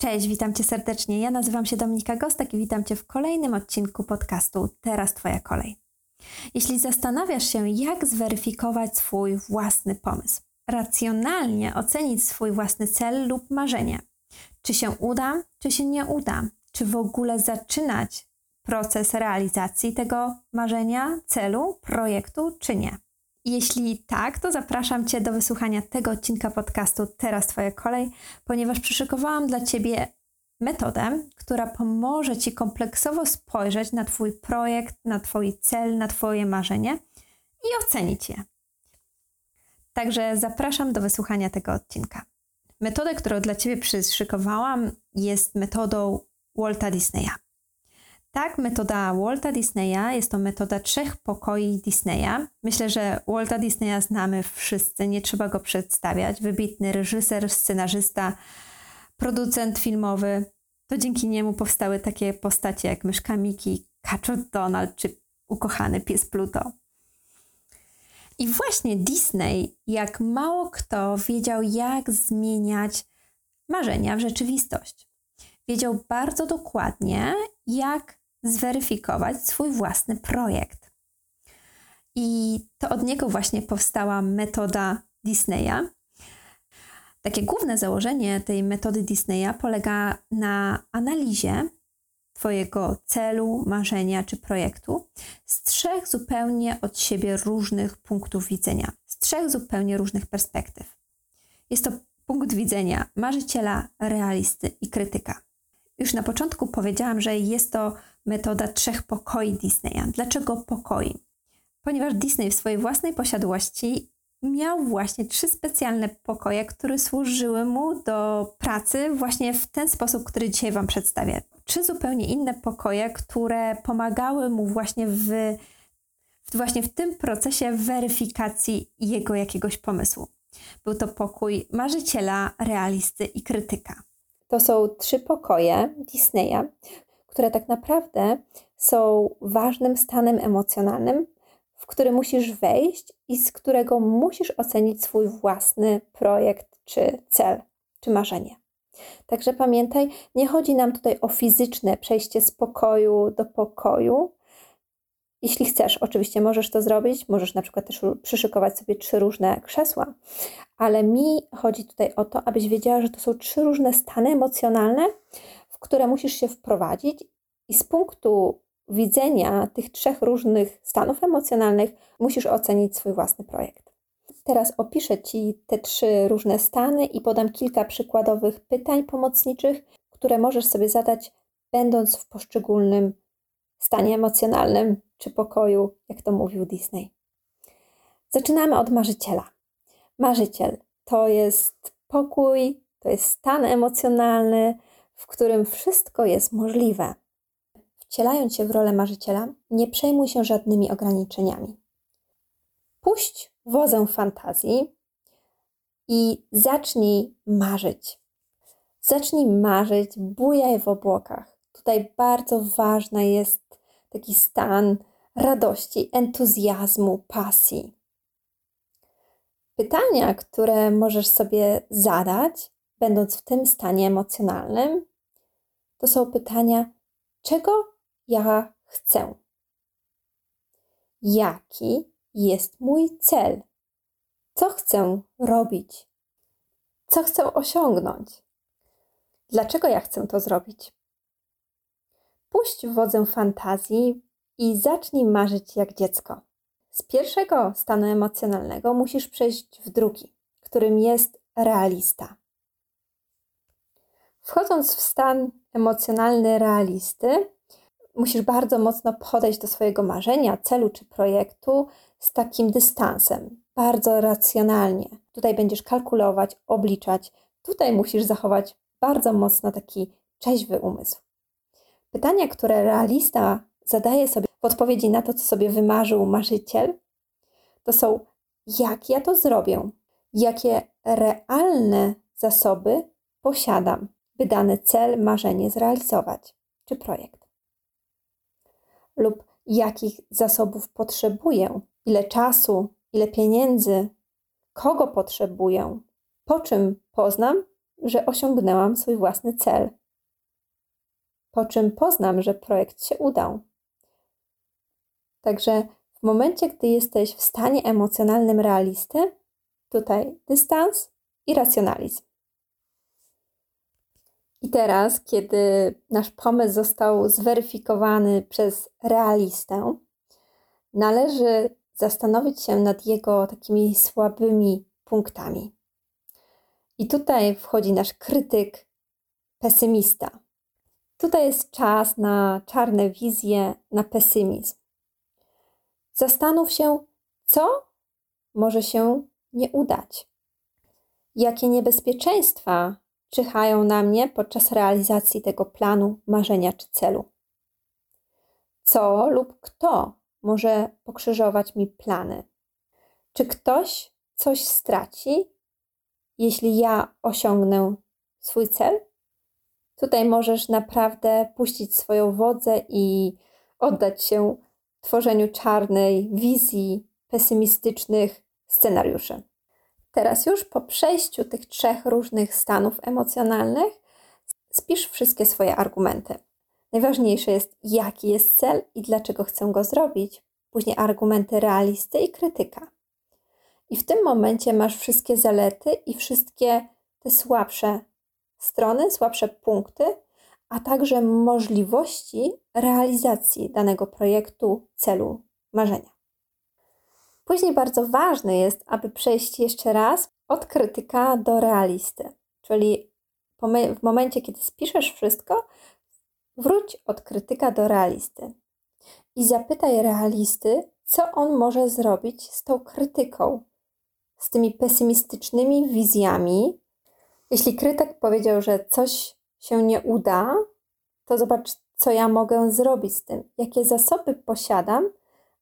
Cześć, witam Cię serdecznie. Ja nazywam się Dominika Gostek i witam Cię w kolejnym odcinku podcastu Teraz Twoja kolej. Jeśli zastanawiasz się, jak zweryfikować swój własny pomysł, racjonalnie ocenić swój własny cel lub marzenie, czy się uda, czy się nie uda, czy w ogóle zaczynać proces realizacji tego marzenia, celu, projektu, czy nie. Jeśli tak, to zapraszam Cię do wysłuchania tego odcinka podcastu Teraz Twoja kolej, ponieważ przyszykowałam dla Ciebie metodę, która pomoże Ci kompleksowo spojrzeć na Twój projekt, na Twój cel, na Twoje marzenie i ocenić je. Także zapraszam do wysłuchania tego odcinka. Metoda, którą dla Ciebie przyszykowałam, jest metodą Walta Disneya. Tak, metoda Walta Disneya jest to metoda trzech pokoi Disneya. Myślę, że Walta Disneya znamy wszyscy, nie trzeba go przedstawiać. Wybitny reżyser, scenarzysta, producent filmowy. To dzięki niemu powstały takie postacie jak myszka Miki, kaczor Donald czy ukochany pies Pluto. I właśnie Disney, jak mało kto, wiedział, jak zmieniać marzenia w rzeczywistość. Wiedział bardzo dokładnie, jak zweryfikować swój własny projekt. I to od niego właśnie powstała metoda Disneya. Takie główne założenie tej metody Disneya polega na analizie Twojego celu, marzenia czy projektu z trzech zupełnie od siebie różnych punktów widzenia, z trzech zupełnie różnych perspektyw. Jest to punkt widzenia marzyciela, realisty i krytyka. Już na początku powiedziałam, że jest to metoda trzech pokoi Disneya. Dlaczego pokoi? Ponieważ Disney w swojej własnej posiadłości miał właśnie trzy specjalne pokoje, które służyły mu do pracy właśnie w ten sposób, który dzisiaj Wam przedstawię. Trzy zupełnie inne pokoje, które pomagały mu właśnie w, właśnie w tym procesie weryfikacji jego jakiegoś pomysłu. Był to pokój marzyciela, realisty i krytyka. To są trzy pokoje Disneya, które tak naprawdę są ważnym stanem emocjonalnym, w który musisz wejść i z którego musisz ocenić swój własny projekt, czy cel, czy marzenie. Także pamiętaj, nie chodzi nam tutaj o fizyczne przejście z pokoju do pokoju. Jeśli chcesz, oczywiście możesz to zrobić, możesz na przykład też przyszykować sobie trzy różne krzesła, ale mi chodzi tutaj o to, abyś wiedziała, że to są trzy różne stany emocjonalne, w które musisz się wprowadzić i z punktu widzenia tych trzech różnych stanów emocjonalnych musisz ocenić swój własny projekt. Teraz opiszę Ci te trzy różne stany i podam kilka przykładowych pytań pomocniczych, które możesz sobie zadać, będąc w poszczególnym stanie emocjonalnym czy pokoju, jak to mówił Disney. Zaczynamy od marzyciela. Marzyciel to jest pokój, to jest stan emocjonalny, w którym wszystko jest możliwe. Wcielając się w rolę marzyciela, nie przejmuj się żadnymi ograniczeniami. Puść wozę fantazji i zacznij marzyć. Zacznij marzyć, bujaj w obłokach. Tutaj bardzo ważny jest taki stan radości, entuzjazmu, pasji. Pytania, które możesz sobie zadać, będąc w tym stanie emocjonalnym, to są pytania, czego ja chcę? Jaki jest mój cel? Co chcę robić? Co chcę osiągnąć? Dlaczego ja chcę to zrobić? Puść wodzę fantazji i zacznij marzyć jak dziecko. Z pierwszego stanu emocjonalnego musisz przejść w drugi, którym jest realista. Wchodząc w stan emocjonalny realisty, musisz bardzo mocno podejść do swojego marzenia, celu czy projektu z takim dystansem, bardzo racjonalnie. Tutaj będziesz kalkulować, obliczać. Tutaj musisz zachować bardzo mocno taki trzeźwy umysł. Pytania, które realista zadaje sobie w odpowiedzi na to, co sobie wymarzył marzyciel, to są: jak ja to zrobię? Jakie realne zasoby posiadam, by dany cel, marzenie zrealizować, czy projekt? Lub jakich zasobów potrzebuję, ile czasu, ile pieniędzy, kogo potrzebuję, po czym poznam że osiągnęłam swój własny cel. Po czym poznam, że projekt się udał. Także w momencie, gdy jesteś w stanie emocjonalnym realisty, tutaj dystans i racjonalizm. I teraz, kiedy nasz pomysł został zweryfikowany przez realistę, należy zastanowić się nad jego takimi słabymi punktami. I tutaj wchodzi nasz krytyk, pesymista. Tutaj jest czas na czarne wizje, na pesymizm. Zastanów się, co może się nie udać. Jakie niebezpieczeństwa czyhają na mnie podczas realizacji tego planu, marzenia czy celu? Co lub kto może pokrzyżować mi plany? Czy ktoś coś straci, jeśli ja osiągnę swój cel? Tutaj możesz naprawdę puścić swoją wodzę i oddać się tworzeniu czarnej wizji, pesymistycznych scenariuszy. Teraz już po przejściu tych trzech różnych stanów emocjonalnych spisz wszystkie swoje argumenty. Najważniejsze jest, jaki jest cel i dlaczego chcę go zrobić. Później argumenty realisty i krytyka. I w tym momencie masz wszystkie zalety i wszystkie te słabsze strony, słabsze punkty, a także możliwości realizacji danego projektu, celu, marzenia. Później bardzo ważne jest, aby przejść jeszcze raz od krytyka do realisty, czyli w momencie, kiedy spiszesz wszystko, wróć od krytyka do realisty. I zapytaj realisty, co on może zrobić z tą krytyką, z tymi pesymistycznymi wizjami. Jeśli krytyk powiedział, że coś się nie uda, to zobacz, co ja mogę zrobić z tym, jakie zasoby posiadam,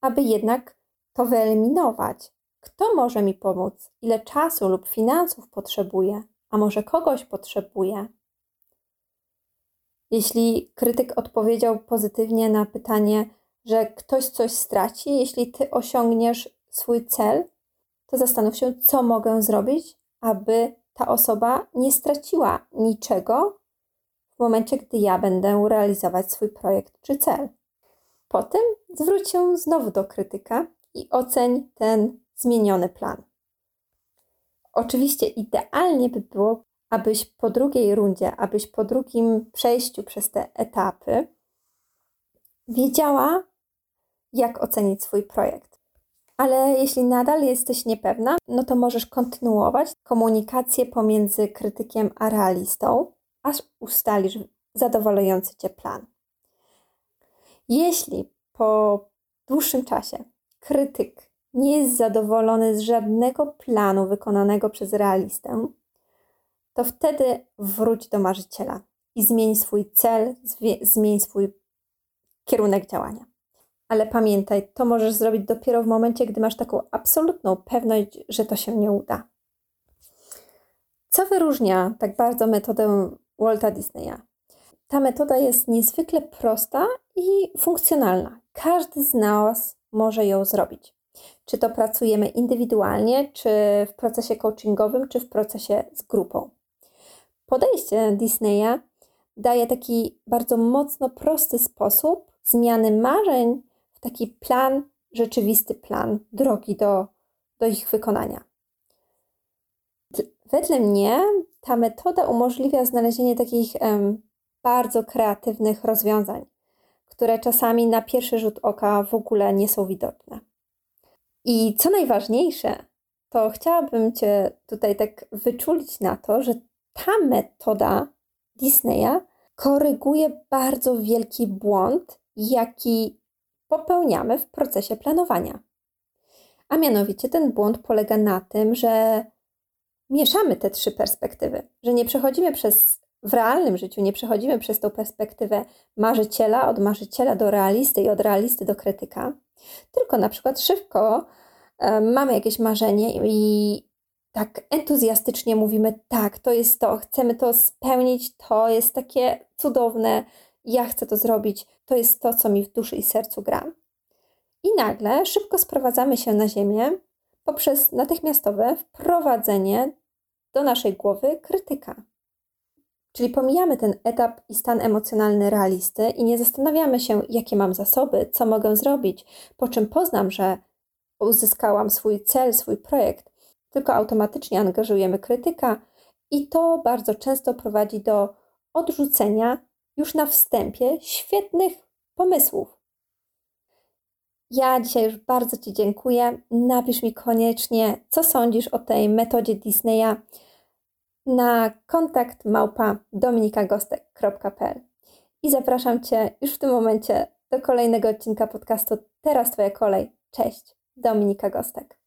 aby jednak to wyeliminować. Kto może mi pomóc? Ile czasu lub finansów potrzebuję? A może kogoś potrzebuję? Jeśli krytyk odpowiedział pozytywnie na pytanie, że ktoś coś straci, jeśli ty osiągniesz swój cel, to zastanów się, co mogę zrobić, aby ta osoba nie straciła niczego w momencie, gdy ja będę realizować swój projekt czy cel. Potem zwróć się znowu do krytyka i oceń ten zmieniony plan. Oczywiście idealnie by było, abyś po drugiej rundzie, abyś po drugim przejściu przez te etapy wiedziała, jak ocenić swój projekt. Ale jeśli nadal jesteś niepewna, no to możesz kontynuować komunikację pomiędzy krytykiem a realistą, aż ustalisz zadowalający Cię plan. Jeśli po dłuższym czasie krytyk nie jest zadowolony z żadnego planu wykonanego przez realistę, to wtedy wróć do marzyciela i zmień swój cel, zmień swój kierunek działania. Ale pamiętaj, to możesz zrobić dopiero w momencie, gdy masz taką absolutną pewność, że to się nie uda. Co wyróżnia tak bardzo metodę Walta Disneya? Ta metoda jest niezwykle prosta i funkcjonalna. Każdy z nas może ją zrobić. Czy to pracujemy indywidualnie, czy w procesie coachingowym, czy w procesie z grupą. Podejście Disneya daje taki bardzo mocno prosty sposób zmiany marzeń w taki plan, rzeczywisty plan drogi do, do ich wykonania. Wedle mnie ta metoda umożliwia znalezienie takich bardzo kreatywnych rozwiązań, które czasami na pierwszy rzut oka w ogóle nie są widoczne. I co najważniejsze, to chciałabym Cię tutaj tak wyczulić na to, że ta metoda Disneya koryguje bardzo wielki błąd, jaki popełniamy w procesie planowania. A mianowicie ten błąd polega na tym, że mieszamy te trzy perspektywy, że nie przechodzimy przez w realnym życiu. Nie przechodzimy przez tą perspektywę marzyciela, od marzyciela do realisty i od realisty do krytyka, tylko na przykład szybko e, mamy jakieś marzenie i tak entuzjastycznie mówimy: tak, to jest to, chcemy to spełnić, to jest takie cudowne, ja chcę to zrobić, to jest to, co mi w duszy i sercu gra. I nagle szybko sprowadzamy się na ziemię poprzez natychmiastowe wprowadzenie do naszej głowy krytyka Czyli pomijamy ten etap i stan emocjonalny realisty i nie zastanawiamy się, jakie mam zasoby, co mogę zrobić, po czym poznam, że uzyskałam swój cel, swój projekt, tylko automatycznie angażujemy krytyka i to bardzo często prowadzi do odrzucenia już na wstępie świetnych pomysłów. Ja dzisiaj już bardzo Ci dziękuję. Napisz mi koniecznie, co sądzisz o tej metodzie Disneya na kontakt małpa dominikagostek.pl i zapraszam Cię już w tym momencie do kolejnego odcinka podcastu Teraz Twoja kolej. Cześć, Dominika Gostek.